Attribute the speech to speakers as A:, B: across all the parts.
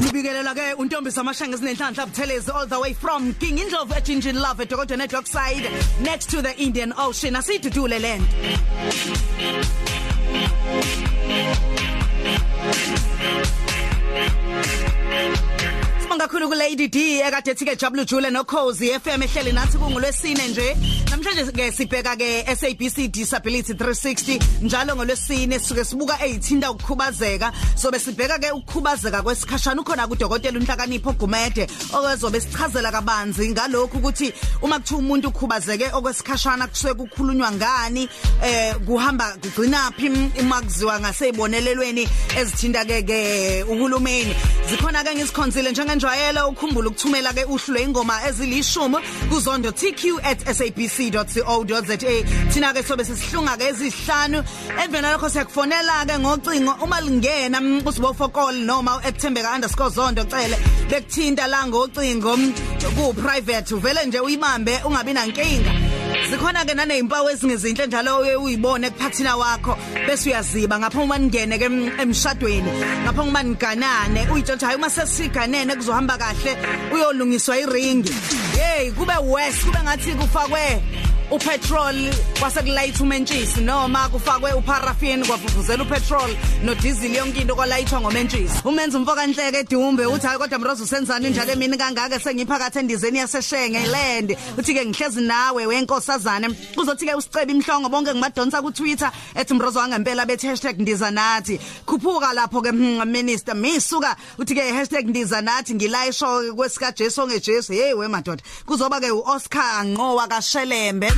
A: Nibikelela ke untombi samashanga ezinenhlanhla buthelezi all the way from King Indlovu eGinjin Love eDokotela Dockside next to the Indian Ocean asidudule lento. Sibonga kakhulu ku Lady D ekade ethi ke Jabulu Jule no Cozy FM ehleli nathi kungolwesine nje. Namhlanje ke sibheka ke SABC Disability 360 njalo ngolwesine sisuke sibuka ezithinta ukukhubazeka. So besibheka ke ukukhubazeka kwesikhashana ukhona kudokotela uNhlakanipho Gumede okezobe sichazela kabanzi ngalokho ukuthi uma kuthiwa umuntu ukhubazeke okwesikhashana kusuke kukhulunywa ngani eh kuhamba kugcina phi uma kuziwa ngasezibonelelweni ezithinta ke ke uhulumeni. Zikhona ke ngisikhonzile njengenjwayelo ukhumbula ukuthumela ke uhlu lweingoma ezilishumi kuzondo tq@sabc.co.za thina ke sobe sisihlunga ke ezihlanu. Evena lokho siyakufonela ke ngocingo uma lingena usibo fokol noma ekuthembeka_zondo cele bekuthinta la ngocingo. Ku private uvele nje uyibambe ungabi nankinga. Zikhona ke nanezimpawu ezingezinhle njalo uyibone ekuphathina wakho. Bese uyaziba ngapha uma ningene ke emshadweni ngapha uma niganane uyitshela hayi uma sesiganene kuzohamba kahle uyolungiswa iringi hey kube west kube ngathi kufakwe upetrol kwasekulayitha umentshisi noma kufakwe uparaffin kwavuvuzela upetrol no diesel yonke into kwalayithwa ngomentshisi umenza umfoka nhleke edumbe uthi hayi kodwa mrozo usenzani njalo emini kangaka? Sengiphakathi endizeni yaseshenge land uthi ke ngihlezi nawe wenkosazane uzothi ke usicebe imhlongo bonke ngimadonsa ku Twitter ethi mrozo wangempela bethi #ndiza nathi. Khuphuka lapho ke minister misuka uthi ke #ndiza nathi ngilayisho kwesika Jesu ngejesu hey we madoda. Kuzoba ke uOscar Nqowa kaShelembe.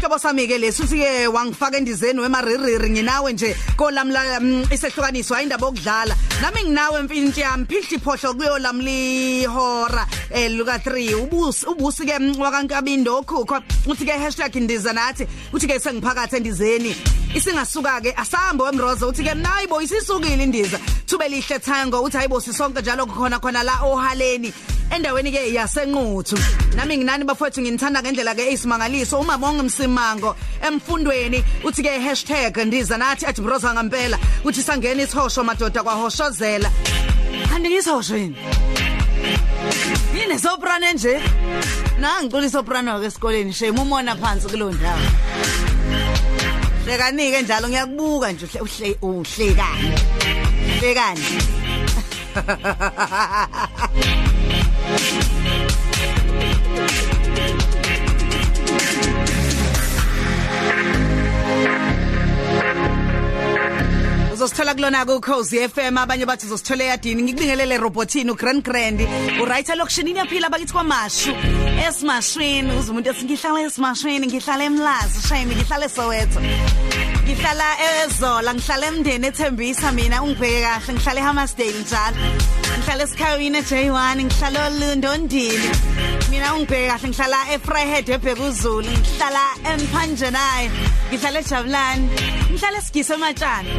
A: Hlobo sami ke lesuthi ke wangifaka endizeni wemaririri nginawe nje. Kolamla isehlukaniswa indaba okudlala nami nginawe mfintshi yami phihli phohlo kuyolamli hora eh luka 3 ubusi ubusi ke wakankabindo okhukho. Uthi ke #ndiza nathi uthi ke sengiphakathi endizeni. Isingasuka ke asambo wemrozo uthi ke nayibo isisukile indiza. Thube lihle thango uthi hayibo sisonke njalo khona khona la ohaleni. Endaweni ke yasenquthu. Nami nginani bafowethu nginithanda ngendlela ke isimangaliso uma bonke msimango emfundweni. Uthi ke #ndiza nathi @broza ngempela uthi sangena isihosho madoda kwahoshozela. Andingisosho yini? Yini soprano nje nangicula isoprano ke esikoleni shame umona phansi kulo ndawo. Hlekanike njalo ngiyakubuka nje uhle uhlekani. Hlekani. uzosithola kulona ku Cozy FM abanye bathi uzosithola eyadini. Ngikubingelele robotini uGrand Grand. Urighter lokushinini yaphila bakithi kwamashu esimashwini uze umuntu esingihlala esimashwini ngihlala emlazi shame ngihlala eSoweto. Ngihlala ezola ngihlala emndeni ethembisa mina ungibheke kahle. Ngihlala eHammersdale njalo. Ngihlala esikhayini eJ1 ngihlala eLondondini mina ungibheke kahle ngihlala eFryhead eBhekuzulu. Ngihlala eMphanjenayo ngihlala eJabulani. Ngihlala esigisi ematshana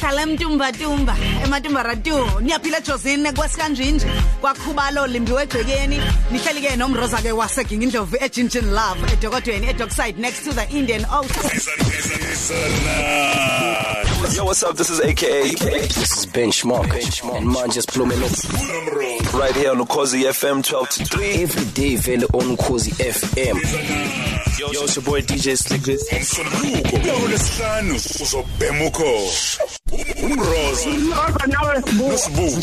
A: ngihlala emntumbatumba ematumbaratu niyaphila ejozini kwesikanjinje kwakhubalo limbiwe egcekeni. Nihleli ke nomroza ke waseging indlovu eGinjin Love edokodweni eDockside next to the Indian Ocean.
B: Yo, what's up? This is AKA. This is Benchmark. Benchmark. And man just blew me up. Right here on Ukozi FM 12 to 3. Every day, vele on Ukozi FM. Yo, yo, it's your boy DJ Slickers.
C: Umsoluko kulesihlanu uzobhema ukhosi. Umrozo nosibu.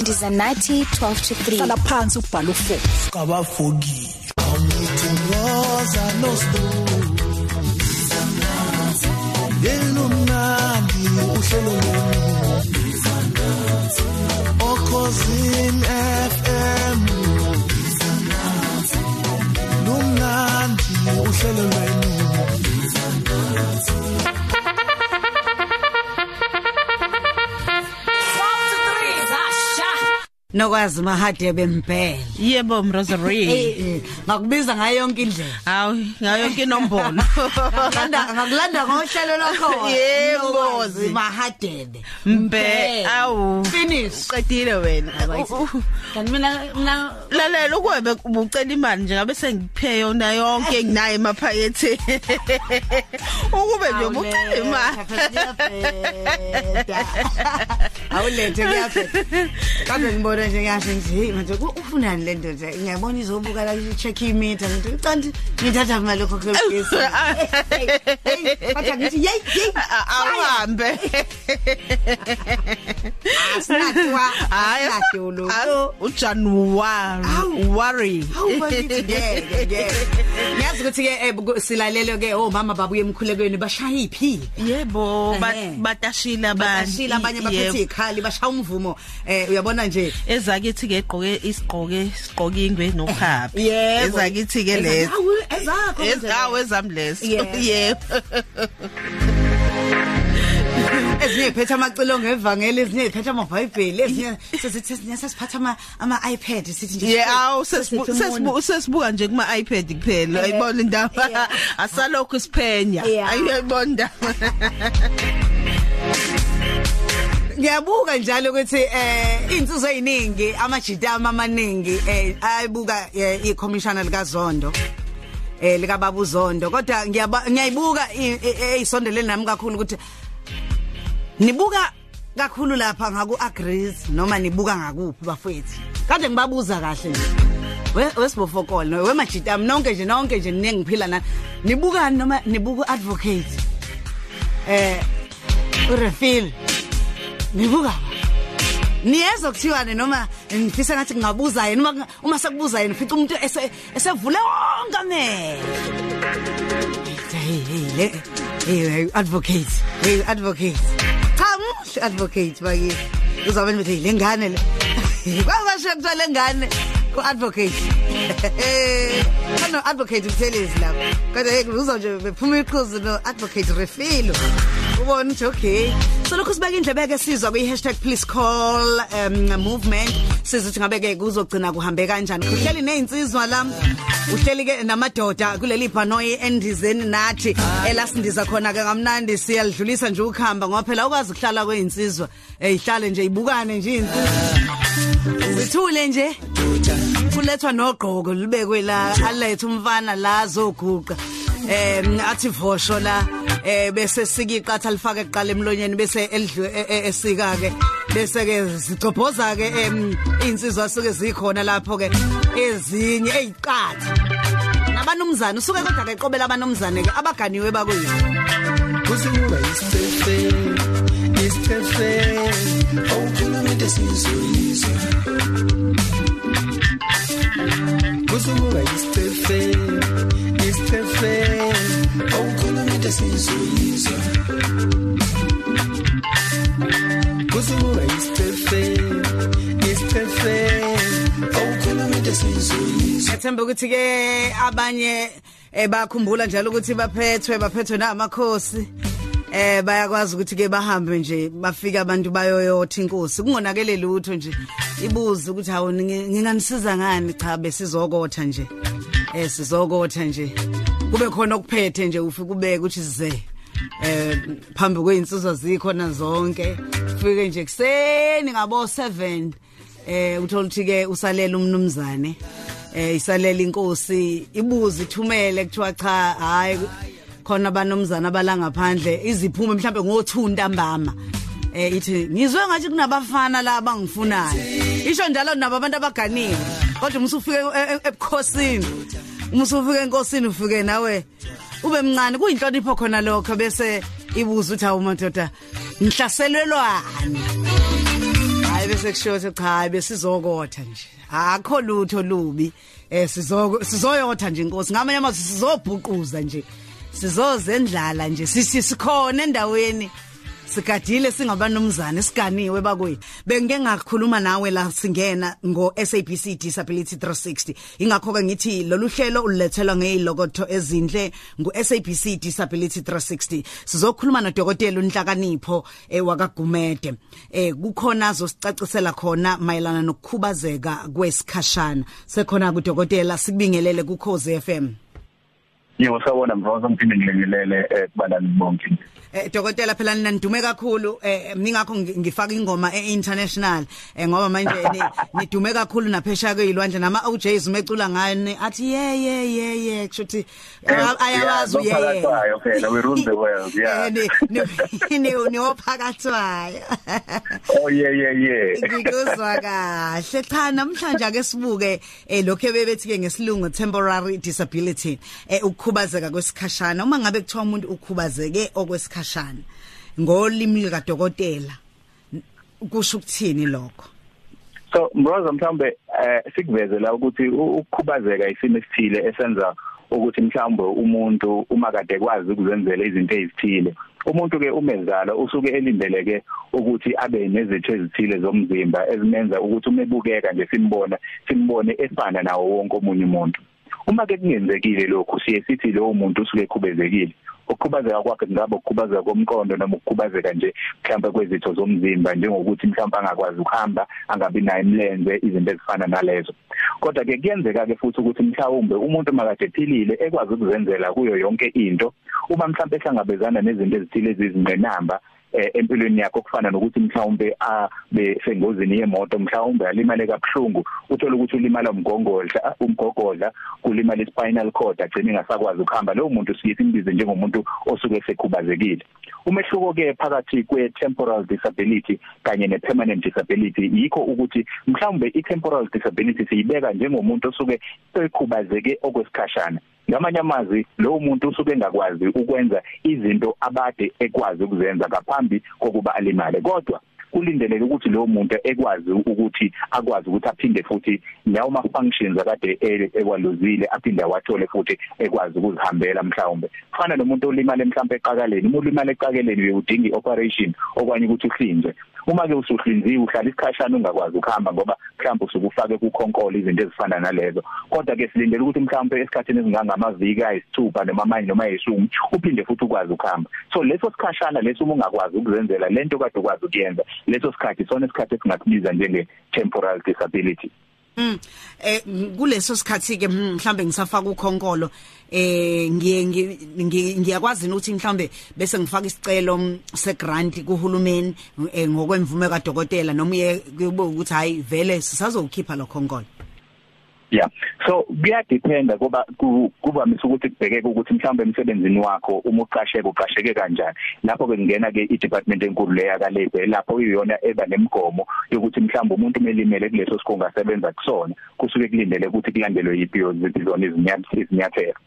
D: ndiza nathi 12 to 3
E: hlala phansi ubhala u4
F: kabafogi awuthungoza nosbu yelo mnandi uhlelo okhosini FM lumnandi uhlelo lwenu
A: nokwazi mahade bempela
E: yebo mrosary
A: Eh, ngakubiza ngayo yonke indlela.
E: Hawu ngayo yonke inombolo.
A: Ngakulanda ngakulanda ngohlelo lakho
E: Yebo,
A: Nokwazi mahadebe
E: mbe awu.
A: Finish.
E: Uqedile wena
A: Right. kanti mina mina
E: lalela ukwebe ubucela imali nje ngabe sengiphe yona yonke enginayo emaphaketheni. Ukube nje ubucela imali.
A: awulethe kuyaphetha kade ngibona nje ngiyasho nje manje ufunani le ndoda ngiyabona izobuka la check imeter ngithi canti ngithatha imali lokho kugesi bathi ngithi yey yey
E: awuhambe
A: asinatwa
E: hayi.
A: asinatolo
E: ujanuary worry
A: Hawu bakithi ngeke ngeke Ngiyazi ukuthi ke silalele ke omama babuye emkhulekweni bashaya iphi
E: yebo ba-
A: Ehhe.
E: batashila abanye.
A: Bashila abanye baphethe ikhali bashaya umvumo. Eh uyabona nje
E: ezakithi ke egqoke isigqoke isigqoke ingwe nokhabi
A: Yebo.
E: ezakithi ke
A: Eza-
E: lezo
A: Hawu, ezakho
E: ezawo ezami leso
A: Yebo.
E: yebo
A: ezinye iphethe amacilo ngevangeli ezinye iphethe amabhayibheli ezinye sesithi ezinye sesiphatha ama ama iPad sithi nje
E: Yeah, awu
A: sesithi
E: sesibu-
A: umuntu.
E: sesibu- sesibuka nje kuma iPad kuphela
A: Yeah.
E: ayibona indaba
A: Yeah.
E: asalokhu siphenya
A: Yeah.
E: ayibona indaba
A: ngiyabuka njalo ukuthi eh insizwe eziningi amajitama amaningi eh ayibuka eh, ikhomishana likaZondo eh lika babu Zondo kodwa ngiyayibuka eyisondelene nami kakhulu ukuthi nibuka kakhulu lapha ngaku agrees noma nibuka ngakuphi bafethu kade ngibabuza kahle nje We- wesibofokolo no wemajitama nonke nje nonke nje ningiphila na nibukani noma nibuka advocate eh urefill? Nibuka. Niyezwa kuthiwane noma ngifisa ngathi ngingabuza yena uma uma sekubuza yena ufica umuntu ese- esevule wonke amehlo? Hey hey le hey hey, advocate hey advocate. Cha muhle advocate bakithi. Uzabe nithi lengane le kwabasho kuthiwa lengane ku advocate kano advocate uthelezi lapho. Kodwa hey uzwa nje bephuma iqhuzu no advocate refilo ubona ukuthi okay. So lokho sibeka indlebe ke sizwa kwi hashtag please call um movement. Siza ukuthi ngabe ke kuzogcina kuhambe kanjani. Uhleli nezinsizwa la. Uhleli ke namadoda kuleli bhanoyi endizeni nathi. Elasindiza khona ke ngamnandi siyalidlulisa nje ukuhamba ngoba phela ukwazi ukuhlala kweinsizwa eyihlale nje ibukane nje insizwa zithule nje. Kulethwa nogqoko libekwe la alethe umfana la azoguqa. Em athi vosho la. Eh bese sikiqatha lifake eqala emlonyeni bese elidlwe e- e- esika ke bese ke sigcobhoza ke em insizwa suke zikhona lapho ke ezinye eziqatha nabanumzana usuke kodwa ke eqobela abanumzane ke abaganiwe bakwethu
F: kusibuka isicefe isicefe awukhuluma into esizoyizwa kusibuka isicefe isicefe awukhuluma into esizoyizwa kusibuka isicefe isicefe awukhuluma into esizoyizwa
A: Ngethemba ukuthi ke abanye eh bakhumbula njalo ukuthi baphethwe baphethwe namakhosi. Eh bayakwazi ukuthi ke bahambe nje bafike abantu bayoyotha inkosi. Kungonakele lutho nje. Ibuze ukuthi hawo ninge- nginganisiza ngani? Cha besizokotha nje. Eh sizokotha nje. Kube khona okuphethe nje ufike ubeke ukuthi size eh phambi kweinsizwa zikhona zonke. Ufike nje kuseni ngabo 7 eh uthola ukuthi ke usalela umnumzane eh isalela inkosi. Ibuze ithumele kuthiwa cha hayi khona abanomzana abala ngaphandle iziphume mhlambe ngothunda mbama eh ithi ngizwe ngathi kunabafana la abangifunayo. Isho njalo nabo abantu abaganiwe kodwa umsufike ebukhosini umsufike enkosini ufike nawe ube mncane. Kuyinhlonipho khona lokho bese ibuza uthi awu madoda ngihlaselelwani hayi bese kushiwo ukuthi cha hayi besizokotha nje. Akho lutho lubi eh sizoko sizoyotha nje inkosi ngamanye amazwi sizobhuquza nje. Sizozendlala nje sithi sikhona endaweni. Sigadile singabanumzane siganiwe bakwethu. Bengike ngakhuluma nawe la singena ngo SABC Disability 360 ingakho ke ngithi lolu hlelo ulethelwa ngezilokotho ezinhle ngu SABC Disability 360 sizokhuluma nodokotela uNhlakanipho eh, wakagumede. Eh kukhona zosicacisela khona mayelana nokukhubazeka kwesikhashana. Sekhona kudokotela sikubingelele ku Khosi FM
G: Yebo sawona mvuzo ngiphinde ngilengelele eh kubanani bonke.
A: Eh dokotela phela nina nidume kakhulu. Eh ningakho ngifaka ingoma einternational eh ngoba manje nidume kakhulu naphesha kwezilwandle nama OJs umecula ngani? Athi yeah yeah yeah yeah. Kushuthi ayabazi yeah
G: yeah phela we rule the world yeah.
A: ni ni ni ophakathwayo
G: oh yeah yeah yeah.
A: Ngikuzwa kahle. Cha namhlanje ake sibuke eh lokho bebethi ke ngesilungu temporary disability eh ukukhubazeka kwesikhashana. Uma ngabe kuthiwa umuntu ukhubazeke okwesikhashana isikhashana ngolimi lika dokotela kusho ukuthini lokho?
G: So mroza mhlambe eh sikuvezela ukuthi ukukhubazeka isimo esithile esenza ukuthi mhlawumbe umuntu uma kade kwazi ukuzenzela izinto ezithile umuntu ke umezala usuke elindeleke ukuthi abe nezitho ezithile zomzimba ezimenza ukuthi umebukeka nje simbona simbone efana nawo wonke omunye umuntu. Uma ke kungenzekile lokho siye sithi lowo muntu usuke ekhubezekile. Ukukhubazeka kwakhe ngabe ukukhubazeka komqondo noma ukukhubazeka nje mhlawumbe kwezitho zomzimba njengokuthi mhlawumbe angakwazi ukuhamba angabi nayo imlenze izinto ezifana nalezo. Kodwa ke kuyenzeka ke futhi ukuthi mhlawumbe umuntu makade ephilile ekwazi ukuzenzela kuyo yonke into. Uma mhlawumbe ehlangabezana nezinto ezithile ezizingqinamba Eh, empilweni yakho kufana nokuthi mhlawumbe abe sengozini yemoto mhlawumbe alimale kabuhlungu uthola ukuthi ulimala umgongodla umgogodla kulimala ispinal cord agcina engasakwazi ukuhamba. Lowo muntu siyithi imbize njengomuntu osuke sekhubazekile umehluko ke phakathi kwe temporal disability kanye ne permanent disability yikho ukuthi mhlawumbe i temporal disability siyibeka njengomuntu osuke ekhubazeke okwesikhashana. Ngamanye amazwi lowo muntu usuke engakwazi ukwenza izinto abade ekwazi ukuzenza ngaphambi kokuba alimale. Kodwa kulindeleke ukuthi lowo muntu ekwazi ukuthi akwazi ukuthi aphinde futhi lawo ma functions akade ekwaluzile aphinde awathole futhi ekwazi ukuzihambela mhlawumbe. Kufana nomuntu olimala mhlawumbe eqakaleni umuntu olimala eqakaleni uyudinga ioperation okwanye ukuthi uhlinzwe. Uma ke usuhlinziwe uhlala isikhashana ungakwazi ukuhamba ngoba mhlawumbe usukufake kukhonkolo izinto ezifana nalezo. Kodwa ke silindele ukuthi mhlawumbe esikhathini ezingangamaviki ayisithupha noma amanye noma ayishumi uphinde futhi ukwazi ukuhamba. So leso sikhashana leso uma ungakwazi ukuzenzela lento kade ukwazi ukuyenza leso sikhathi sona isikhathi esingakubiza njenge temporal disability.
A: Mm eh kuleso sikhathi ke mhlambe ngisafaka ukhonkolo eh ngiye ngiyakwazi ukuthi mhlambe bese ngifaka isicelo se grant kuhulumeni eh, ngokwemvume kadokotela noma uye ukuthi hayi vele sisazokhipha lo khonkolo
G: Yeah. So kuyadependa kuba kuvamise ukuthi kubhekeke ukuthi mhlawumbe emsebenzini wakho uma uqasheke uqasheke kanjani. Lapho ke ngena ke i-department enkulu leya ka labor lapho iyona eba nemigomo yokuthi mhlawumbe umuntu umelimele kuleso sikhunga sebenza kusona kusuke kulindele ukuthi kulandelwe yiphiyo zona izinyathelo.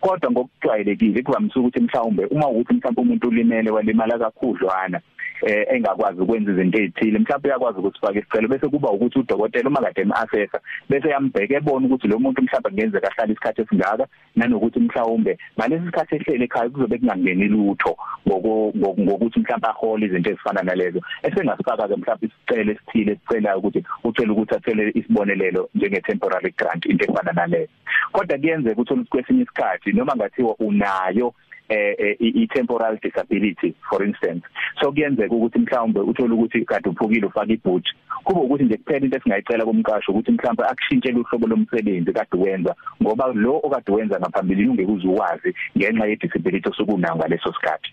G: Kodwa ngokujwayelekile kuvamise ukuthi mhlawumbe uma ukuthi mhlawumbe umuntu ulimele walimala kakhudlwana eh engakwazi ukwenza izinto ezithile. Mhlawumbe uyakwazi ukuthi ufake isicelo bese kuba ukuthi udokotela uma kade emassessa bese yambheka ebona ukuthi lo muntu mhlawumbe kungenzeka ahlala isikhathi esingaka nanokuthi mhlawumbe ngalesi sikhathi ehlele ekhaya kuzobe kungangeni lutho ngokuthi mhlawumbe ahole izinto ezifana nalezo. Esengasifaka ke mhlawumbe isicelo esithile esicelayo ukuthi ucela ukuthi athele isibonelelo njenge temporary grant into efana naleyo. Kodwa kuyenzeka ukuthi kwesinye isikhathi noma ngathiwa unayo eh i-temporal disability for instance. So kuyenzeka ukuthi mhlawumbe uthole ukuthi kade uphukile ufaka ibhuti kube ukuthi nje kuphela into esingayicela kumqashi ukuthi mhlawumbe akushintshele uhlobo lomsebenzi kade wenza ngoba lo okade wenza ngaphambili ungekuze ukwazi ngenxa ye disability osukunayo ngaleso sikhathi.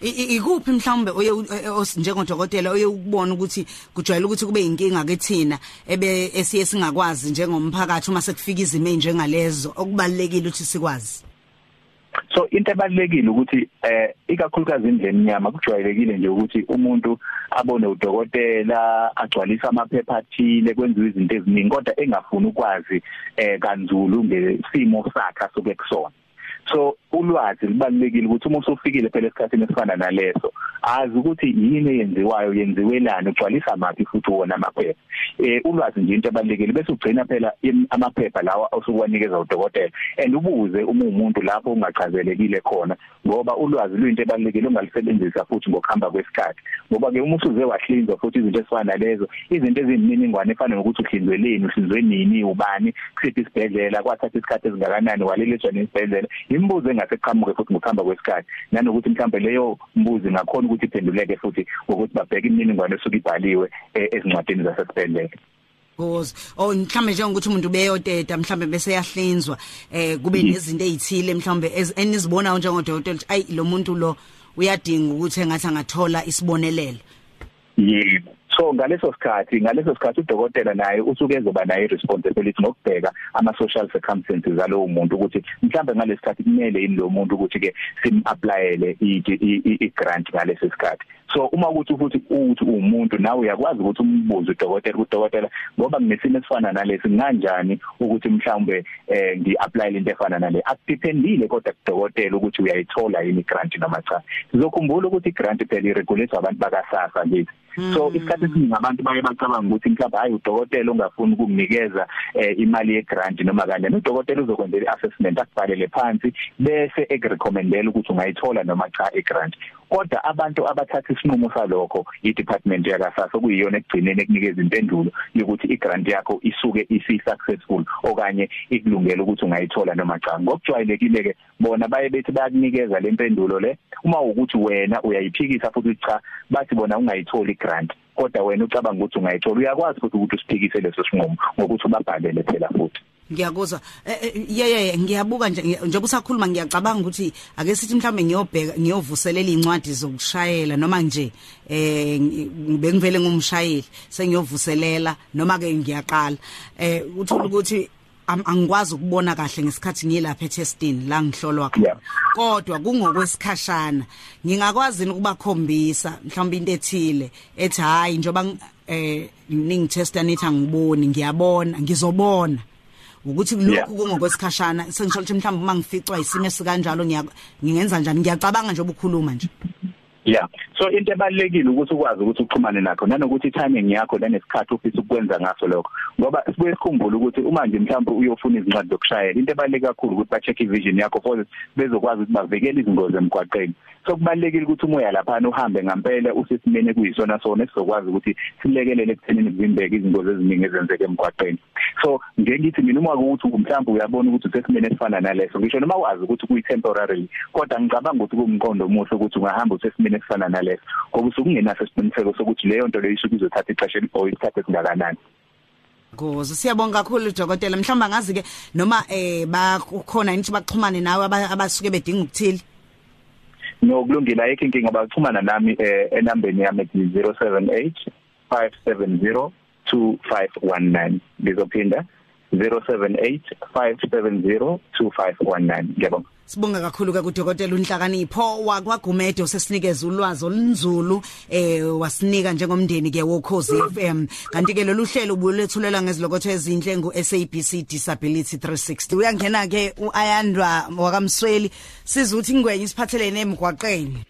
A: Ikuphi mhlawumbe oye njengodokotela oye ukubona ukuthi kujwayele ukuthi kube inkinga kethina ebe esiye singakwazi njengomphakathi uma sekufika izimo enjengalezo okubalekile ukuthi sikwazi.
G: So into ebalekile ukuthi eh ikakhulukazi indlela enyama kujwayelekile nje ukuthi umuntu abone udokotela agcwalisa amaphepha athile kwenziwe izinto eziningi kodwa engafuni ukwazi eh kanzulu ngesimo sakhe asuke kusona. So ulwazi libalekile ukuthi uma usufikile phela esikhathini esifana naleso azi ukuthi yini eyenziwayo yenziwelana ugcwalisa maphi futhi wona amaphepha. Eh ulwazi nje into ebalekile bese ugcina phela amaphepha lawa osukuwanikeza udokotela. And ubuze uma umuntu lapho ungachazelekile khona ngoba ulwazi luyinto ebalekile ongalisebenzisa futhi ngokuhamba kwesikhathi. Ngoba ke uma usuze wahlinzwa futhi izinto ezifana nalezo izinto ezimininingwane efana nokuthi uhlinzweleni uhlinzwe nini ubani kusiphi isibhedlela kwathatha isikhathi esingakanani waleliswa nesibhedlela imibuzo engase qhamuke futhi ngokuhamba kwesikhathi. Nanokuthi mhlawumbe leyo mbuzi ngakhona ukuthi iphenduleke futhi ngokuthi babheke imininingwane esuke ibhaliwe eh, ezincwadini zasesibhedlela.
A: Because oh mhlambe njengokuthi umuntu beyoteta mhlambe bese yahlinzwa eh kube nezinto ezithile mhlambe enizibona njengodokotela ayi lo muntu lo uyadinga ukuthi engathi angathola isibonelelo.
G: Yebo. So ngaleso sikhathi ngaleso sikhathi udokotela naye usuke ezoba naye responsibility ngokubheka ama social circumstances alowo muntu ukuthi mhlambe ngalesikhathi kumele yini lo muntu ukuthi ke sim applyele i grant ngaleso sikhathi. So uma ukuthi futhi uthi umuntu nawe uyakwazi ukuthi umbuze udokotela udokotela ngoba nginesimo esifana nalesi nganjani ukuthi mhlawumbe eh ngiapply into efana nale? Akudependile kodwa kudokotela ukuthi uyayithola yini grant noma cha. Sizokhumbula ukuthi grant phela iregulate abantu bakasasa ngithi so isikhathi esiningi abantu baye bacabanga ukuthi mhlawumbe hayi udokotela ongafuni ukunginikeza eh, imali ye grant noma kanjani. Udokotela uzokwenzela i-assessment akubhalele phansi bese ekurecommendela ukuthi ungayithola noma cha i-grant. Kodwa abantu abathatha isinqumo salokho i-department yakasasa okuyiyona ekugcineni ekunikeza impendulo yokuthi i-grant yakho isuke isi successful okanye ikulungela ukuthi ungayithola noma cha. Ngokujwayelekile ke bona baye bethi bayakunikeza le mpendulo le. Uma ukuthi wena uyayiphikisa futhi cha bathi bona ungayitholi grant kodwa wena ucabanga ukuthi ungayithola. Uyakwazi futhi ukuthi usiphikise leso sinqumo ngokuthi ubabhalele phela futhi.
A: Ngiyakuzwa. Yeye ngiyabuka nje njengoba usakhuluma ngiyacabanga ukuthi ake sithi mhlambe ngiyobheka ngiyovuselela incwadi zokushayela noma nje eh bengivele ngumshayeli sengiyovuselela noma ke ngiyaqala. Eh uthola ukuthi angikwazi ukubona kahle ngesikhathi ngilapha etesting la ngihlolwa khona. Kodwa kungokwesikhashana ngingakwazi ukubakhombisa? Mhlawumbe into ethile ethi hayi njoba eh ningitesta nithi angiboni ngiyabona ngizobona. Ukuthi lokhu kungokwesikhashana sengisho ukuthi mhlawumbe uma ngificwa isimo esikanjalo ngiyenza njani? Ngiyacabanga nje obukhuluma nje.
G: Yeah. So into ebalekile ukuthi ukwazi ukuthi uxhumane nakho nanokuthi timing yakho lanesikhathi ufisa ukwenza ngaso lokho. Ngoba sibuye sikhumbule ukuthi uma nje mhlawumbe uyofuna izincwadi zokushayela into ebaleke kakhulu ukuthi ba check ivision yakho for bezokwazi ukuthi bavikele izingozi emgwaqeni. So kubalekile ukuthi umoya lapha uhambe ngempela usesimene kuyisona sona esizokwazi ukuthi silekelele ekuthenini kuvimbeke izingozi eziningi ezenzeka emgwaqeni. So ngeke ngithi mina uma ukuthi mhlawumbe uyabona ukuthi usesimene esifana naleso ngisho noma wazi ukuthi kuyi temporary kodwa ngicabanga ukuthi kumqondo omuhle ukuthi ungahamba usesimene esifana naleso. Ngoba usukungenaso isiqiniseko sokuthi leyo nto leyo isuke izothatha ixesha or isikhathi esingakanani
A: Gozo siyabonga kakhulu dokotela. Mhlawumbe angazi ke noma eh bakhona into baxhumane nawe abasuke bedinga ukuthile?
G: Nokulungile ayikho inkinga. Baxhumana nami eh enambeni yami ethi 078 570 2519 ngizophinda 078 570 2519 ngiyabonga.
A: Sibonga kakhulu ke kudokotela uNhlakanipho. wakwaGumede osesinikeza ulwazi olunzulu eh wasinika njengomndeni ke wokhozi FM kanti ke lolu hlelo ubulethulela ngezilokotho ezinhle ngu SABC Disability 360 uyangena ke uAyandwa wakamsweli sizuthi ngwenye isiphathelene emgwaqeni.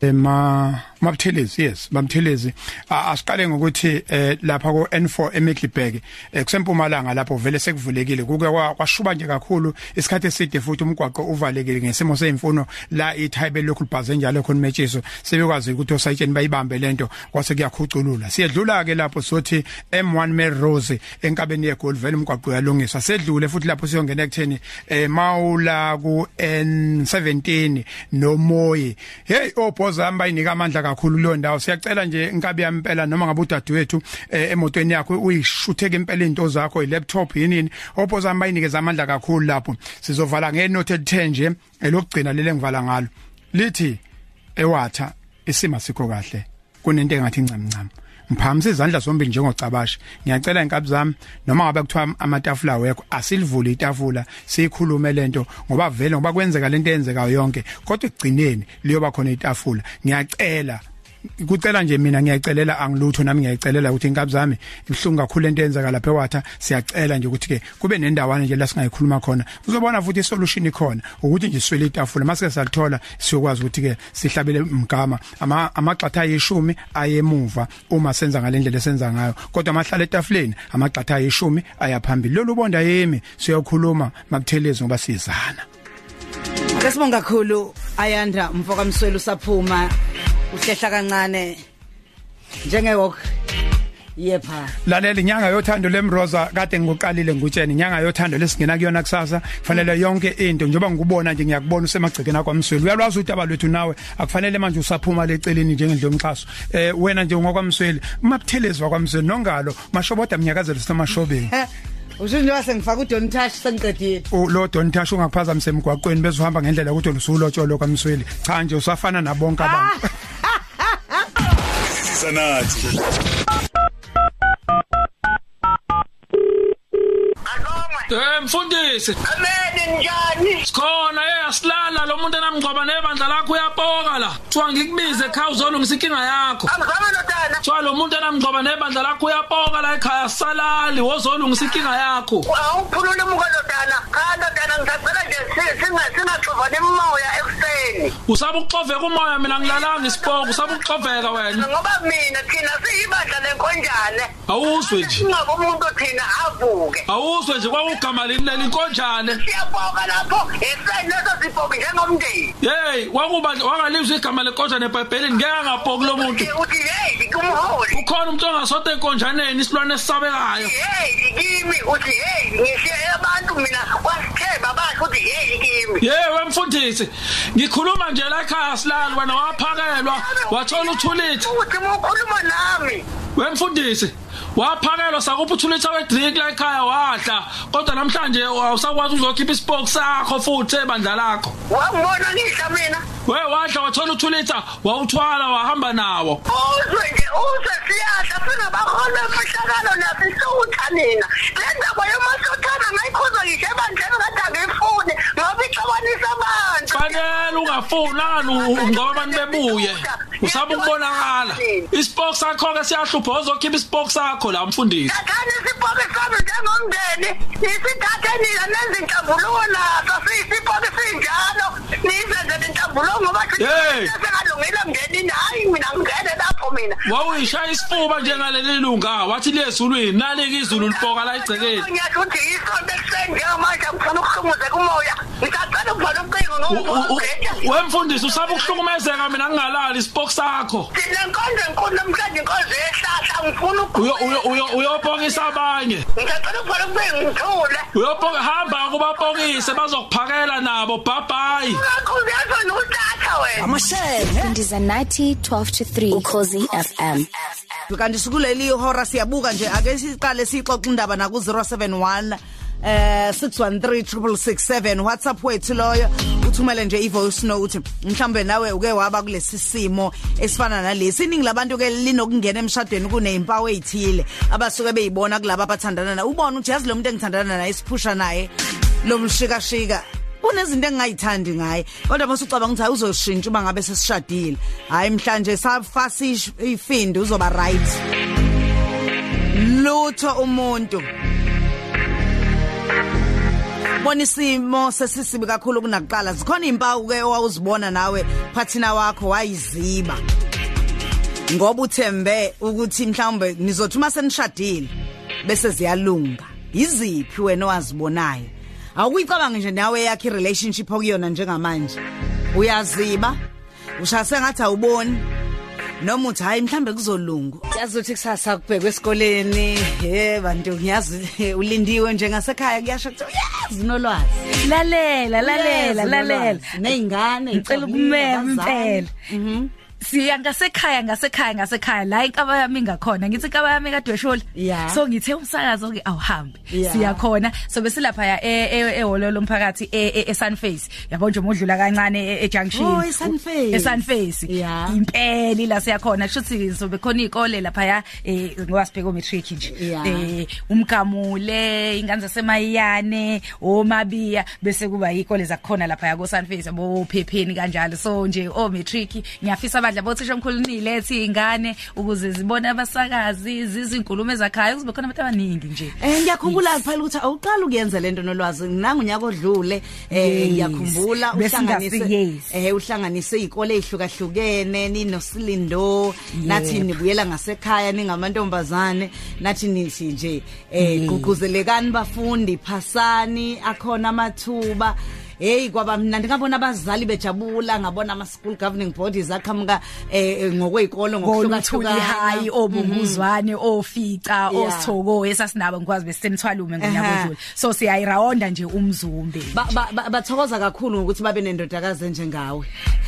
H: Ema mabuthelezi yes bamthelezi asiqale ngokuthi eh lapha ko N4 eMiddelburg eh kusempumalanga lapho vele sekuvulekile. Kuke kwashuba nje kakhulu. Isikhathi eside futhi umgwaqo uvalekile ngesimo semfuno la iThaibe local bus enjalo khona metshiso sebekwazi ukuthi osayitsheni bayibambe lento kwase kuyakhuculula siyedlula ke lapho sothi M1 Melrose enkabeni yeGold vele umgwaqo uyalungiswa. Sedlule futhi lapho siyongena ekutheni eh mawula ku N17 nomoyi. Hey obhoza ambayinika amandla kakhulu kuleyo ndawo. Siyacela nje inkabi yami impela noma ngabe udadewethu eh, emotweni yakho uyishutheke impela into zakho ilaptop yini ophoza abayinikeza amandla kakhulu lapho. Sizovala ngenote 10 nje elokugcina lele ngivala ngalo. Lithi ewatha isima sikho kahle. Kunento engathi ncam ncam ngiphakamisa izandla zombili njengocabasha ngiyacela inkabi zami noma ngabe kuthiwa amatafula wekho asilivule itafula siyikhulume lento ngoba vele ngoba kwenzeka lento eyenzekayo yonke kodwa ekugcineni liyoba khona itafula. Ngiyacela. Kucela nje mina ngiyacelela angilutho nami ngiyacelela ukuthi inkabi zami ibhlungu kakhulu into eyenzeka lapha eWater. Siyacela nje ukuthi ke kube nendawana nje la singayikhuluma khona. Uzobona futhi isolution ikhona ukuthi nje swele itafula. Masike salithola siyokwazi ukuthi ke sihlabele mgama ama amagxatha ayishumi ayemuva uma senza ngalendlela esenza ngayo. Kodwa amahlala etafuleni amagxatha ayishumi ayaphambili lolu bonda yemi siyokhuluma mabuthelezi ngoba sizana
A: Ngesibonga kakhulu Ayanda mfoka Msweli usaphuma. Uhlehla kancane njenge walk yepha.
H: Lalela inyanga yothando lemroza kade ngikuqalile ngutsheni. Inyanga yothando lesingena kuyona kusasa. Kufanele yonke into njengoba ngikubona nje ngiyakubona usemagcekeni akwamsweli. Uyalwazi udaba lwethu nawe akufanele manje usaphuma leceleni njengendlu yomxhaso eh wena nje ngokwamsweli mabuthelezi wakwamsweli nongalo mashoboda mnyakazelo sisemashobeni
A: Usho nje wase ngifaka uDon Tash sengiqedile.
H: lo Don Tasho ungaphazamise emgwaqweni bezohamba ngendlela ukuthi ulusulotsholo kwamsweli cha nje usafana nabonke abantu.
C: Sanathi.
I: Eh mfundisi
J: Ameni njani?
I: sikhona eh asilala lo muntu enamgcoba nebandla lakho uyapoka la kuthiwa ngikubize ekhaya uzolungisa inkinga yakho
J: Angizama nodana.
I: kuthiwa lo muntu enamgcoba nebandla lakho uyapoka la ekhaya salali wozolungisa inkinga yakho
J: Awuphulula umuka nodana. Cha nodana ngisacela nje si- singa singaxovani emoya ekuseni.
I: Usaba ukuxoveka umoya mina ngilalanga isipoko usaba ukuxoveka wena
J: Ngoba mina thina siyibandla lenkonjane.
I: awuzwe nje
J: Singabe umuntu thina avuke.
I: awuzwe nje kwakugama lini leli inkonjane
J: Siyaboka lapho ekuseni leso siboke njengomndeni.
I: hey wakuba wangalizwa igama lenkonjane ebhayibhelini ngeke ngapoki lo muntu
J: Uthi hey kumholi.
I: ukhona umuntu ongasote enkonjaneni isilwane esisabekayo
J: Hey kimi uthi hey ngishiye abantu mina kwasitheba basho uthi hey kimi.
I: yewe mfundisi ngikhuluma nje la ekhaya silali wena waphakelwa wathola uthulitha
J: Uthi mukhuluma nami.
I: wemfundisi waphakelwa sakupha uthulitha wedrink la ekhaya wadla kodwa namhlanje awusakwazi uzokhipha isipoko sakho futhi ebandla lakho.
J: Wangibona ngihla mina.
I: we wadla wathola uthulitha wawuthwala wahamba nawo.
J: Uzwe nje uzwe siyadla sinabaholi bemfihlakalo nasisutha nina le ndaba yomasothana ngayikhuza ngisho ebandleni kade angifuni ngoba ixabanisa abantu.
I: Fanele ungafuni ngoba abantu bebuye? Usaba ukubonakala. Isipoko sakho-ke siyahlupha ozokhipha isipoko sakho la mfundisi
J: thathani isipoke sami njengomndeni. Nisithathe nina nenze inhlambuluko naso siyisipoke sinjalo niyizenzele inhlambuluko ngoba
I: Hey!
J: sengalungile mndenini hayi mina ngingene lapho mina.
I: Wawuyishaya isifuba njengaleli lunga. Wathi liyezulwini nalike izulu lipoka la egcekeni.
J: Ngiyasho ukuthi isonto ekuseni njengamanje. Ngifuna ukuhlumuzeka umoya. Ngisacela ukuvala ucingo
I: U- u- u-
J: ngoba
I: wemfundisi usaba ukuhlukumezeka mina ngingalali. Isipoko sakho.
J: Thina inkonzo enkulu namhlanje inkonzo yehlahla ngifuna
I: Uyo- uyo- uyo- uyopokisa abanye.
J: Ngicela ukuvala ucingo ngithule.
I: uyopoka hamba kubapokise bazokuphakela nabo bhabhayi
J: Ngakho uyazwa nothatha wena.
D: Indiza 90 12 to 3 Ukhozi FM
A: kanti sikuleli ihora siyabuka nje ake siqale sixoxe indaba na ku 071 eh 613667 WhatsApp wethu loyo uthumele nje ivoice note. Mhlambe nawe uke waba kulesi simo esifana nalesi. Iningi labantu ke linokungena emshadweni kunezimpawu ezithile abasuke beyibona kulabo abathandana na ubona ukuthi yazi lo muntu engithandana naye siphusha naye lo mshikashika. Kunezinto engingayithandi ngaye. Kodwa mase ucabanga ukuthi uzoshintsha uma ngabe sesishadile. Hayi mhlanje safasa ifindi uzoba right. Lutho umuntu. Bona isimo sesisibi kakhulu kunakuqala. Zikhona impawu ke owawuzibona nawe phathina wakho wayiziba. Ngoba uthembe ukuthi mhlawumbe nizothi uma senishadile bese ziyalunga iziphi wena owazibonayo? Awuyicabange nje nawe yakhe irelationship okuyona njengamanje. Uyaziba ushase ngathi awuboni. Noma uthi hayi mhlambe kuzolunga yazi ukuthi kusasa kubhekwe esikoleni. He bantu ngiyazi ulindiwe njengasekhaya. Kuyasho ukuthi yazi nolwazi.
K: Lalela lalela
A: Uyazi
K: lalela.
A: nolwazi. neyingane
K: ngicela ukumema impela. Siya ngasekhaya ngasekhaya ngasekhaya la inkaba yami ingakhona ngithi inkaba yami kadweshula
A: Yeah.
K: so ngithe umsakazo ke awuhambi
A: Yeah.
K: siyakhona so besilapha ya eholo lomphakathi eSunface yabo nje umudlula kancane e- e-junction
A: Oh, eSunface.
K: eSunface
A: Yeah.
K: impela la siyakhona shuthi so bekhona izikole lapha ya eh, ngoba sibheka matric nje
A: Yeah.
K: eh umgamule ingane zasemayane omabiya bese kuba izikole zakhona lapha ya ko Sunface abo Phepheni kanjalo so nje o matric ngiyafisa ibandla bothisha omkhulu nilethe ingane ukuze zibone abasakazi zizinkulumo ezakhaya kuzobe khona abantu abaningi nje
A: Eh ngiyakhumbula phela ukuthi awuqala ukuyenza lento nolwazi nangu unyaka odlule eh
K: Yes.
A: ngiyakhumbula
K: Bese
A: uhlanganise
K: ngafika, yes.
A: eh uhlanganise izikole ezihlukahlukene ninosilindo nathi nibuyela ngasekhaya ningamantombazane nathi nithi nje eh gqugquzelekani bafundi phasani akhona amathuba Hey kwaba mnandi ngabona abazali bejabula ngabona ama school governing bodies aqhamuka eh ngokwezikolo
K: ngoluthuli
A: ngokuhlukahlukana
K: hayi obunguzwane ofica
A: Yeah.
K: osithoko esasinabo ngikwazi besemthwalume ngonyaka
A: Aha.
K: odlule so siyayirawonda nje umzumbe
A: Ba- ba- ba- bathokoza kakhulu ngokuthi babe nendodakazi enjengawe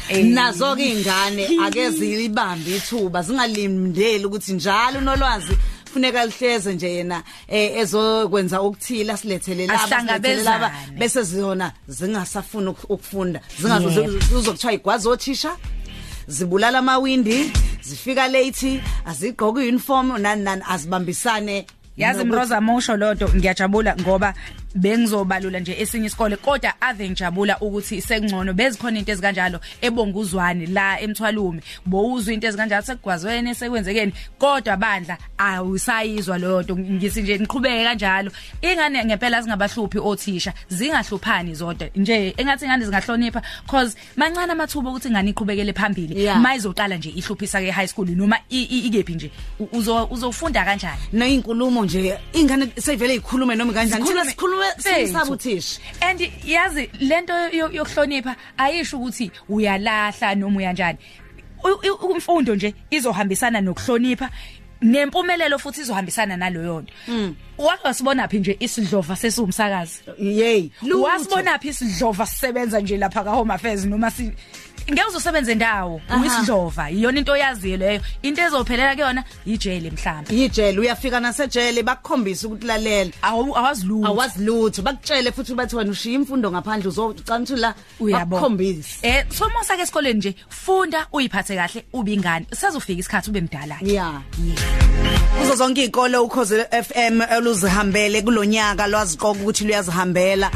K: Eh.
A: nazo ke ingane ake zilibambe ithuba zingalimndeli ukuthi njalo unolwazi funeka lihleze nje yena eh, ezokwenza ukuthila silethele laba silethele laba
K: Ahlangabezane.
A: bese zona zingasafuna uk- ukufunda
K: Yebo.
A: zingazokuthiwa igwazi othisha zibulala amawindi zifika late azigqoka uniform nani nani azibambisane
K: yazi
A: nokuthi-
K: mroza mosho lodwa ngiyajabula ngoba bengizobalula nje esinye isikole kodwa ave ngijabula ukuthi sekungcono. Bezikhona into ezikanjalo ebonguzwane la emthwalume. Bowuzwa into ezikanjalo sekugwazwene sekwenzekeni. Kodwa bandla awusayizwa leyo nto. Ngisi nje niqhubeke kanjalo. Ingane ngempela singabahluphi othisha zingahluphani zodwa. Nje engathi ingane zingahlonipha? Cause mancane amathuba ukuthi ingane iqhubekele phambili mayizoqala nje ihluphisa ke high school noma ikephi nje? Uzofunda kanjani?
A: Neyinkulumo nje ingane sevele ikhulume noma kanjani? Thina sikhulume sisaba uthisha
K: and yazi lento yo- yokuhlonipha ayisho ukuthi uyalahla noma uyanjani. Umfundo nje izohambisana nokuhlonipha nempumelelo futhi izohambisana naloyo nto. Wake wasibona phi nje isidlova sesiwumsakazi
A: yey
K: wasibona phi isidlova sisebenza nje lapha ka home affairs noma si? Ngeke uzosebenza endawo
A: Aha.
K: uyisidlova iyona into oyaziyo leyo. Into ezophelela kuyona ijele mhlawumbe
A: yijele uyafika nasejele bakukhombisa ukuthi lalela.
K: Awazilutho
A: awazilutho bakutshele futhi bathi wena ushiya imfundo ngaphandle uzocana la
K: uyabo.
A: bakukhombisa
K: eh somosa ke esikoleni nje funda uyiphathe kahle ube ingane sezofika isikhathi ube mdala. Ke
A: yeah kuzo zonke izikole ukhoze FM eluzihambele kulonyaka lwaziqoka ukuthi luyazihambela.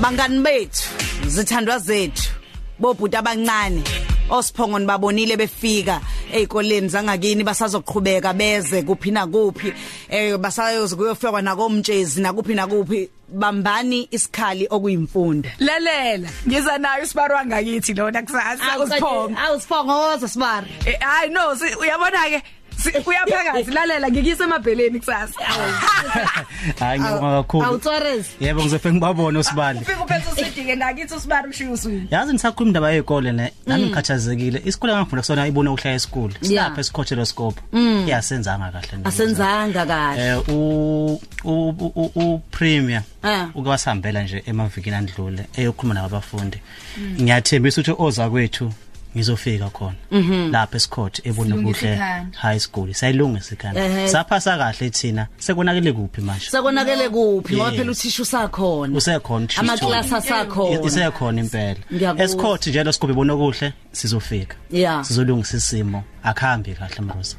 A: Bangani bethu zithandwa zethu bobhuti abancane osiphongo nibabonile befika ezikoleni zangakini basazoqhubeka beze kuphi na kuphi eh basayoze kuyofika nakomtshezi nakuphi nakuphi. Bambani isikhali okuyimfundo
K: lalela ngiza nayo isibarwa ngakithi lona kusasa usiphongo
A: awusiphongo woza sibari
K: Eh, hayi no si- uyabona ke si- kuyaphakathi lalela ngikise emabheleni kusasa.
L: Hayi ngibonga kakhulu.
A: Awutswarezi
L: yebo ngizofike ngibabone usibali.
K: Ufika uphethe usidike ngakithi usibari ushiya uswini
L: yazi nisakhuluma indaba yezikole ne nami ngikhathazekile. Isikole engifunda kusona ibona ukuhlaya esikole.
A: Yeah.
L: silapha esikhothelo scope
A: Mm.
L: yasenzanga kahle nje.
A: asenzanga kahle.
L: Eh u u u- u premier
A: Ah.
L: uke wasihambela nje emavikini andlule eyokhuluma nabafundi
A: Mm.
L: ngiyathembisa ukuthi oza kwethu ngizofika khona.
A: Mhm.
L: lapha esikhothe ebona kuhle high school sayilungisa ikhanda saphasa kahle thina. Sekonakele kuphi manje
A: sekonakele kuphi? Ngoba phela uthisha usakhona.
L: Usekhona uthisha
A: amaklasi asakhona.
L: Isekhona impela. Esikhothi njalo sikube bona kuhle sizofika. Sizolungisa isimo. Akuhambi kahle mroza.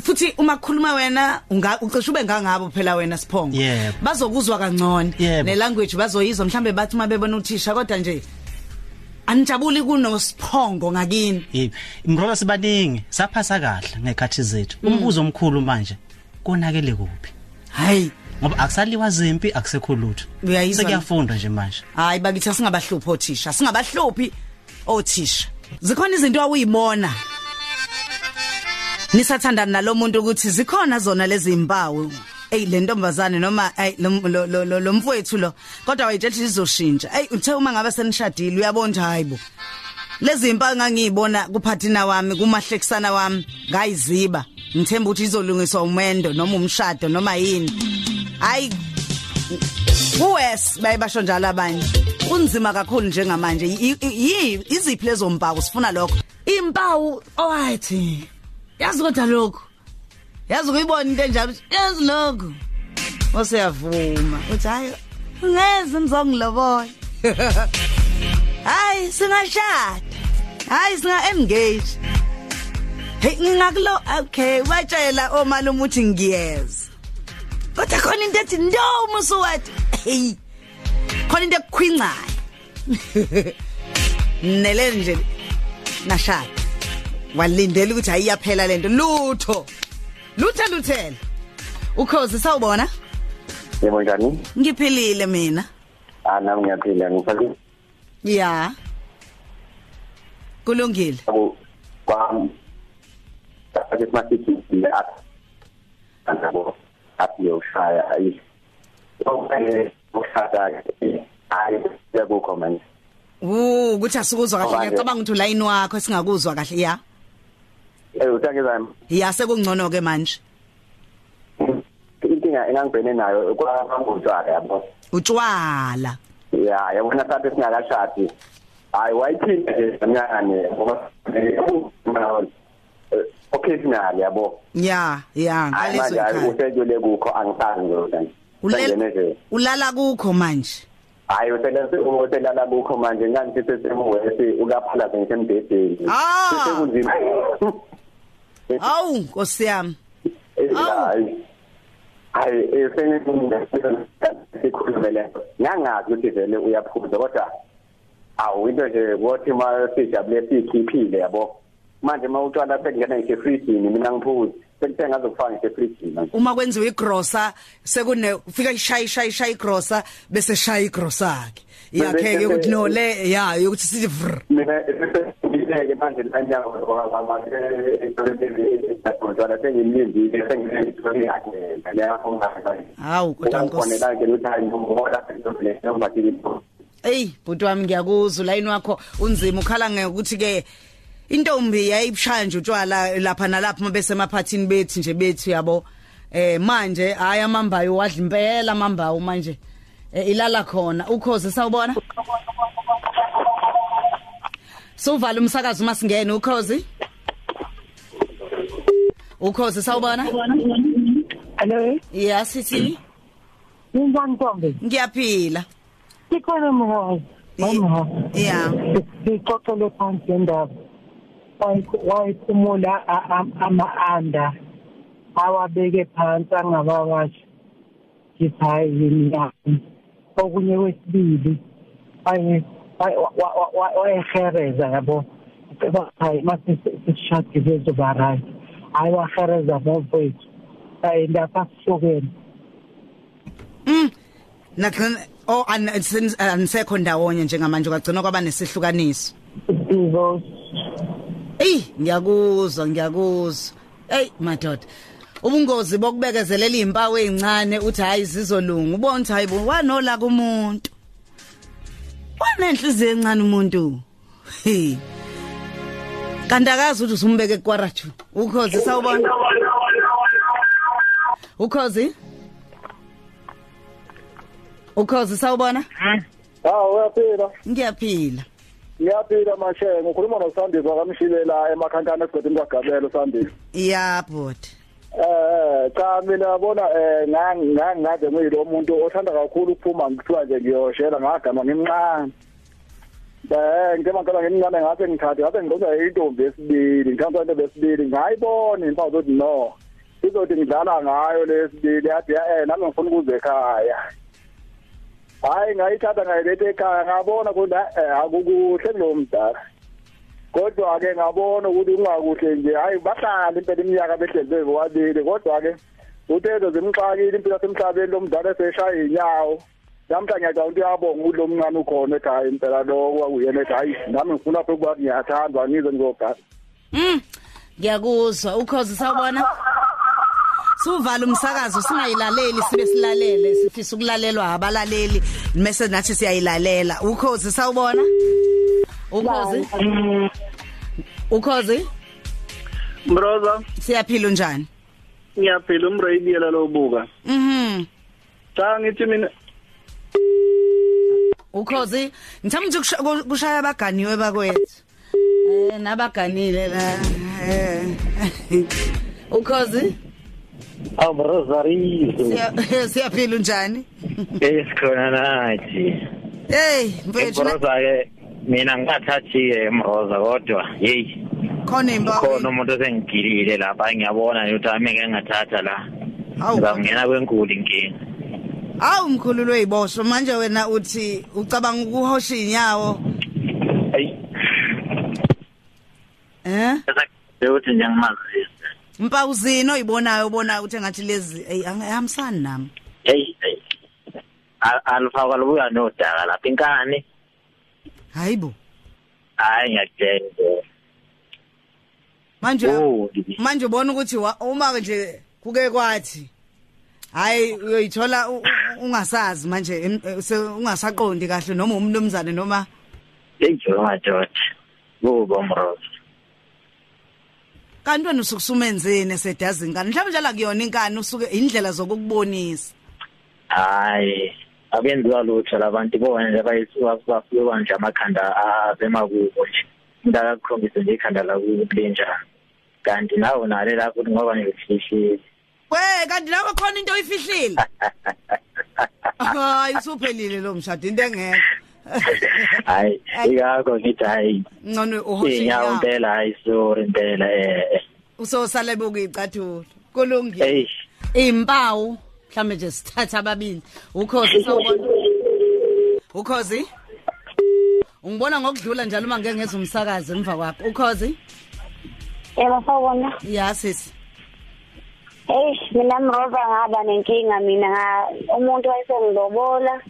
A: Futhi uma kukhuluma wena ucishe ube ngangabo phela wena siphongo. Bazokuzwa kangcono. Ne language bazoyizwa mhlambe bathi uma bebona uthisha kodwa nje anijabuli kunosiphongo ngakini.
L: Yebo. Mroza sibaningi saphasa kahle ngekhathi zethu. Umbuzo omkhulu manje konakele kuphi?
A: Hayi.
L: Ngoba akusaliwa zimpi akusekho lutho.
A: Uyayizwa-
L: sekuyafundwa nje manje.
A: Hayi bakithi singabahluphi othisha. Singabahluphi othisha. Zikhona izinto awuyibona nisathandana nalomuntu ukuthi zikhona zona lezi impawu ey le ntombazane noma ay lo lo- lo mfowethu lo kodwa wayitshela izoshintsha ey uthe uma ngabe senishadile uyabona hayibo lezi impawu ngangiyibona kuphathina wami kumahlekisana wami ngayiziba. Ngithemba ukuthi izolungiswa umendo noma umshado noma yini. Hayi kuwes bayibasho njalo abanye. Kunzima kakhulu njengamanje. I- i- yi iziphi lezo mpawu sifuna lokho? Impawu owathi yazi kodwa lokho yazi ukuyibona into enjalo yazi lokho oseyavuma uthi hayi ungeze ngizongilobola hayi singashada. Hayi singa engage. Hey ngingakulo okay batshela omalume uthi ngiyeza. Kodwa khona into ethi no musuwathi hey khona into ekukhwincayo nele nje nashada. Walindela ukuthi ayiyaphela lento lutho. Luthe luthela ukhozi sawubona
M: Yebo njani?
A: ngiphilile mina
M: Ah nami ngiyaphila ngifake
A: ya kulungile
M: kwam. Ake masithi la. Andabo api ushaya ayi. Okay, ushada ayi yakukho manje.
A: Uh ukuthi asikuzwa kahle
M: Manje.
A: ngiyacabanga ukuthi ulayini wakho singakuzwa kahle ya
M: Eh uthake
A: ya sekungcono ke manje
M: inkinga engangibhene nayo kwamangutshwala yabo.
A: utshwala
M: Ya yabona sathi singakashadi. Hayi wayithinta nje kamnyane ngoba eh, occasionally yabo.
A: ya ya ngalezo ikhaya
M: usejule kukho angisazi nje. Nje.
A: ulala kukho manje
M: hayi uselenze uselala bukho manje ngani sisesemuwesi ukaphala ngisemdedeni
A: Ah. Awu nkosi yami.
M: Hayi hayi esikhulume lento ngangazi ukuthi vele uyaphuza kodwa awu into nje wothi ma sijabule sikhiphile yabo. Manje ma utshwala sekungena ngisho efridini mina ngiphuzi sekuthe ngazokufaka ngisho efridini manje
A: uma kwenziwa igrosa sekune ufika ishaya ishaya ishaya igrosa bese shaya igrosa yakhe ke ukuthi no le ya ukuthi sithi
M: mina ngibeke manje lanyaka ngoba sengimlindile sengiyithole yakhe ngiyafuna
A: hawu kodwa nkosi
M: nkosi ke ukuthi hayi ngoba ngizobhekela
A: Ey bhuti wami ngiyakuzwa line wakho unzima ukhala ngokuthi ke intombi yayibshaya nje utshwala lapha nalapha mabese emaphathini bethi nje bethi yabo eh manje hayi amambayo wadla impela amambayo manje eh, ilala khona ukhozi sawubona Sovala umsakazo masingene ukhozi? Ukhozi sawubona?
N: Hello?
A: Yeah sithi?
N: Ninjani Ntombi?
A: Ngiyaphila.
N: Sikhona mhozi mama
A: Yeah.
N: Sixoxele phansi indaba wayikhumula ama-anda awabeke phansi angabawasha ngithi hayi yini yami? Okunye kwesibili waye- waye- wa- wa- wa- wayehereza yabo ceba hayi mase sishadile zoba right hayi wahereza bafowethu hayi lapha sihlokene
A: Mm. Nakhona oh an- sin- anisekho ndawonye njengamanje kwagcina kwaba nesihlukaniso.
N: Divorce.
A: Ey, ngiyakuzwa, ngiyakuzwa. Ey, madoda. Ubungozi bokubekezelela izimpawu ezincane uthi hayi zizolunga. Ubona ukuthi hayi bo wanola kumuntu. Wanenhliziyo encane umuntu. Hey. Kandakazi ukuthi usumbeke kwaraju. Ukhozi sawubona. Ukhozi? Ukhozi sawubona?
O: Hawu uyaphila.
A: Ngiyaphila.
O: Ngiyaphila mashe ngikhuluma noSandile wakamshile la emakhantana esigodini kwaGabelo Sandile.
A: Yeah, bhuti.
O: Eh cha mina yabona eh ngangaze ngiyilo muntu othanda kakhulu ukuphuma ngithiwa nje ngiyoshela ngagama ngimncane. Eh ngema ngicela ngimncane ngathi ngithathe ngathi ngidonsa intombi esibili ngithanda into besibili ngayibona impawu zokuthi no. Izothi ngidlala ngayo lesibili yathi eh nami ngifuna ukuze ekhaya. hayi ngayithatha ngayiletha ekhaya ngabona ukuthi eh akukuhle kulo mdala kodwa ke ngabona ukuthi ungakuhle nje hayi bahlala impela iminyaka behlezi bebobabili kodwa ke uthezo zimxakile impilo yasemhlabeni lo mdala eseshaya inyawo namhla ngiyacabanga ukuthi uyabonga ukuthi lo mncane ukhona ekhaya impela lo kwakuyena ethi hayi nami ngifuna lapho ukuba ngiyathandwa ngize ngizogada
A: Mm. Ngiyakuzwa ukhozi sawubona. Suvala umsakazo singayilaleli sibe silalele sifisa ukulalelwa abalaleli mase nathi siyayilalela. Ukhozi sawubona? Ukhozi? Ukhozi?
P: Brother,
A: siyaphila njani?
P: ngiyaphila umradio la lobuka.
A: Mhm.
P: Cha ngithi mina
A: Ukhozi, ngithanda nje kusha- kushaya abaganiwe bakwethu. Eh nabaganile la. Eh. Ukhozi?
Q: Aw Rosarizo.
A: Siya- Siyaphila njani?
Q: Esikhona nathi.
A: Hey, mfethu
Q: Emroza ke mina ngathathi emroza kodwa hey
A: khona imbawo.
Q: khona umuntu osengigilile lapha ngiyabona ukuthi ami ngeke ngathatha la.
A: Hawu.
Q: Ngizamngena kwenkulu inkinga.
A: Awu mkhululu weyiboshwa manje wena uthi ucabanga ukuhosha inyawo.
Q: Hey.
A: Eh?
Q: ukuthi nje ngimazise
A: Impawu zino oyibonayo ubona ukuthi engathi lezi ey angihambisani nami.
Q: hey hey Al- alifakwa lubuya nodaka lapha inkani
A: Hayibo.
Q: hayi ngiyakutshela nje
A: Manje manje ubona ukuthi uma nje kuke kwathi hayi uyoyithola ungasazi manje ungasaqondi kahle noma umnumzane noma
Q: ejo madoda. Kubo mrozo
A: kanti wena usukusumenzeni esedazi inkani mhlawumbe njalo kuyona inkani usuke indlela zokukubonisa.
Q: Hayi. Abenziwa lutho labantu bona nje bayisuka bafika nje amakhanda abemakubo nje. Ngakakhombisa nje ikhanda lakubo linjani kanti nawe nale lapho ngoba ngifihlile
A: we kanti nawe khona into oyifihlile. Hayi usuphelile lo mshado into engekho.
Q: Hayi ikakho ngithi hayi.
A: Ngcono uhoshe
Q: inyawo
A: inyawo
Q: impela hayi sorry impela eh. Eh.
A: usosale bokuyicathula kulungile
Q: hey
A: impawu. Mhlambe nje sithatha ababili ukhozi sawubona ukhozi ungibona ngokudlula njalo uma ngeke ngeze umsakazi emva kwakho ukhozi
R: Yebo sawubona.
A: ya sisi
R: Hey, mina mroza ngaba nenkinga mina nga umuntu wayesengilobola.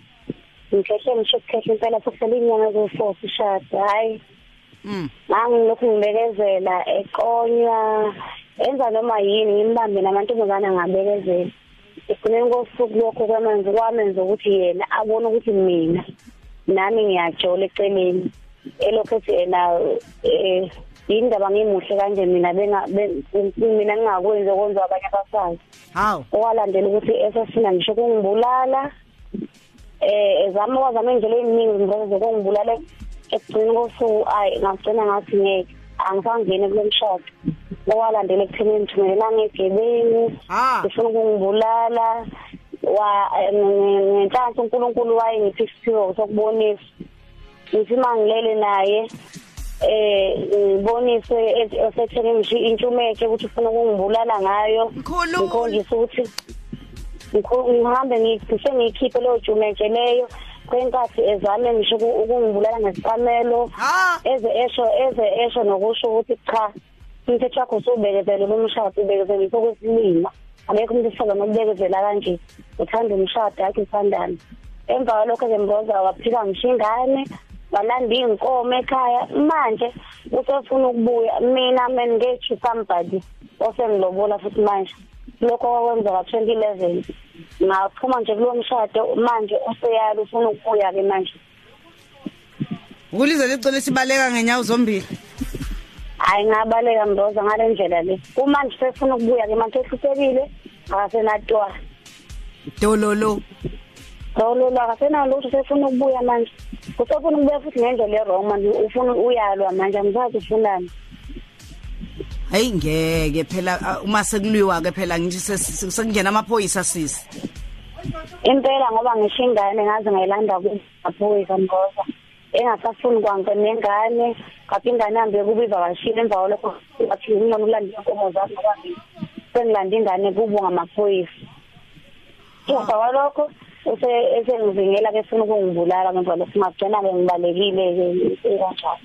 R: Ngikhehle ngisho ukukhehle impela sokusela inyanga eziwu-4 sishada. Hayi.
A: Mm.
R: Ngangilokhu ngibekezela eqonywa enza noma yini ngimbambe namantombazana ngabekezela. Ekugcineni kosuku lokho kwamenza kwamenza ukuthi yena abone ukuthi mina nami ngiyajola eceleni. Elokhu ethi yena eh indaba ngimuhle kanje mina benga ben- mina ngingakwenzi okwenza abanye abafazi.
A: Hawu
R: okwalandela ukuthi esesina ngisho kungibulala eh ezama kwazama indlela eziningi ngizoze kungibulala ekugcina kosuku. Ayi ngagcina ngathi ngeke angisangene kulo mshado. Okwalandela ekuthenini ngithumelelanga egebeni ngifuna ukungibulala. Wa ngenhlanhla uNkulunkulu wayengiphi isiphiwo sokubonisa. Ngithi mangilele naye eh ngibonise esetheni ngisho intshumethe ukuthi ufuna ukungibulala ngayo. Ngikhombisa ukuthi ngihambe ngise ngiyikhiphe leyo jumentshe leyo. Kwenkathi ezame ngisho uku- ukungibulala ngesiqamelo eze esho eze esho nokusho ukuthi cha umthetho wakho usubekezele lo mshado ubekezelisa okwesilima abekho umuntu esifazane nokubekezela kanje uthanda umshado yakhe uthandana. Emva kwalokho-ke mboza waphika ngisho ingane walanda iy'nkomo ekhaya. Manje usefuna ukubuya mina mengethi somebody osengilobola futhi manje. Lokho kwakwenza ka-twenty eleven ngaphuma nje kulowo mshado manje useyala ufuna ukubuya-ke manje.
A: Ukulize licele sibaleka ngenyawo zombili.
R: Hhayi ngabaleka mboza ngale ndlela le. Kumanje sefuna ukubuya-ke manje ehluphekile akasenatwa
A: dololo.
R: Dololo akasenalutho sefuna ukubuya manje. Usefuna ukubuya futhi ngendlela e-wrong manje ufuna uyalwa manje angizazi ufunani
A: hayi ngeke phela ah, uma sekuliwa ke phela ngithi ses- sekungena amaphoyisa sisi.
R: Impela ngoba ngisho ingane ngaze ngayilanda kumaphoyisa mgoza engasafuni kwanke nengane kaphi ingane hambe kubiva kashile emva kwalokho wathi ngingcono ukulanda inkomo zami ngoba sengilanda ingane kubo ngamaphoyisa emva kwalokho ese- esengivingela-ke funa ukungibulala ngemva kwalokho ngagcina-ke ngibalekile-ke kanjalo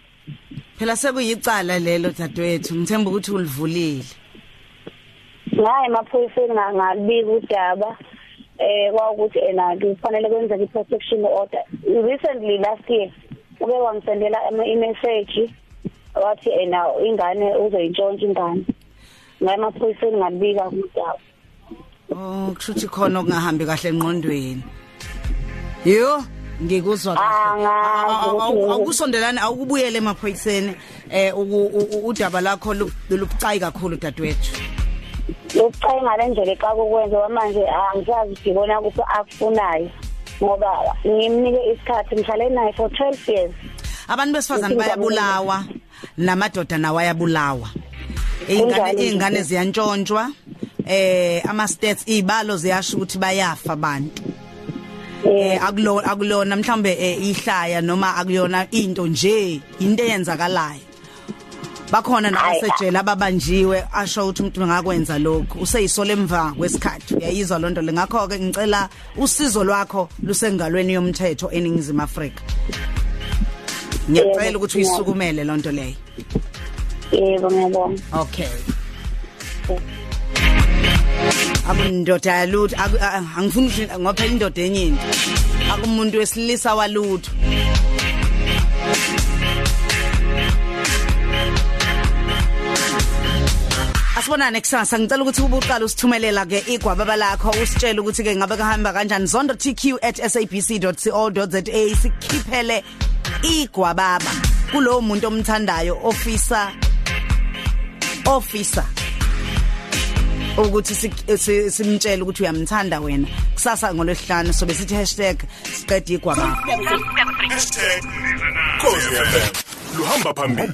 A: phela sekuyicala lelo dadewethu ngithemba ukuthi ulivulile.
R: Ngaye emaphoyiseni nga- ngalibika udaba eh kwawukuthi ena kufanele kwenzeke i-protection order. Recently last year uke wangisendela ama- i-message wathi ena ingane uzoyintshontsha ingane. Ngaye emaphoyiseni ngalibika udaba
A: oh kusho ukuthi khona okungahambi kahle engqondweni. Yo ngikuzwa kahle.
R: Angazi ukuthi
A: Awu- awukusondelani awukubuyele emaphoyiseni eh uku- u- u- udaba lakho lu- lubucayi kakhulu dadewethu.
R: Lokucayi ngale ndlela exaka ukwenza ngoba manje angisazi ukuthi ibona kuphi akufunayo. Ngoba ngimnike isikhathi ngihlale naye for twelve years.
A: Abantu besifazane bayabulawa namadoda nawo ayabulawa. Iy'ngane
R: Kunjalo
A: iy'ngane
R: nje.
A: ziyantshontshwa eh ama stats izibalo ziyasho ukuthi bayafa abantu. Eh akulona akulona mhlambe eh, ihlaya noma akuyona into nje into eyenzakalayo. Bakhona nabasejele ababanjiwe asho ukuthi umuntu ngakwenza lokho useyisole emva kwesikhathi. Uyayizwa lonto le. Ngakho ke ngicela usizo lwakho lusengalweni yomthetho eningizimu Afrika. Ngiyacela ukuthi uyisukumele lonto leyo.
R: Yebo ngiyabonga.
A: Okay. Akundoda yalutho. Aku- a- a- angifuni ukuthi ngoba indoda enyini akumuntu wesilisa walutho. Asibonane kusasa ngicela ukuthi ubuqala usithumelela ke igwababa lakho usitshele ukuthi ke ngabe kahamba kanjani. Zondo.tq@sabc.co.za sikhiphele igwababa kulowo muntu omthandayo ofisa officer ukuthi si- si- simtshele ukuthi uyamthanda wena. Kusasa ngolwesihlanu sobe sithi #siqeda igwababa.
C: #kozi FM luhamba phambili.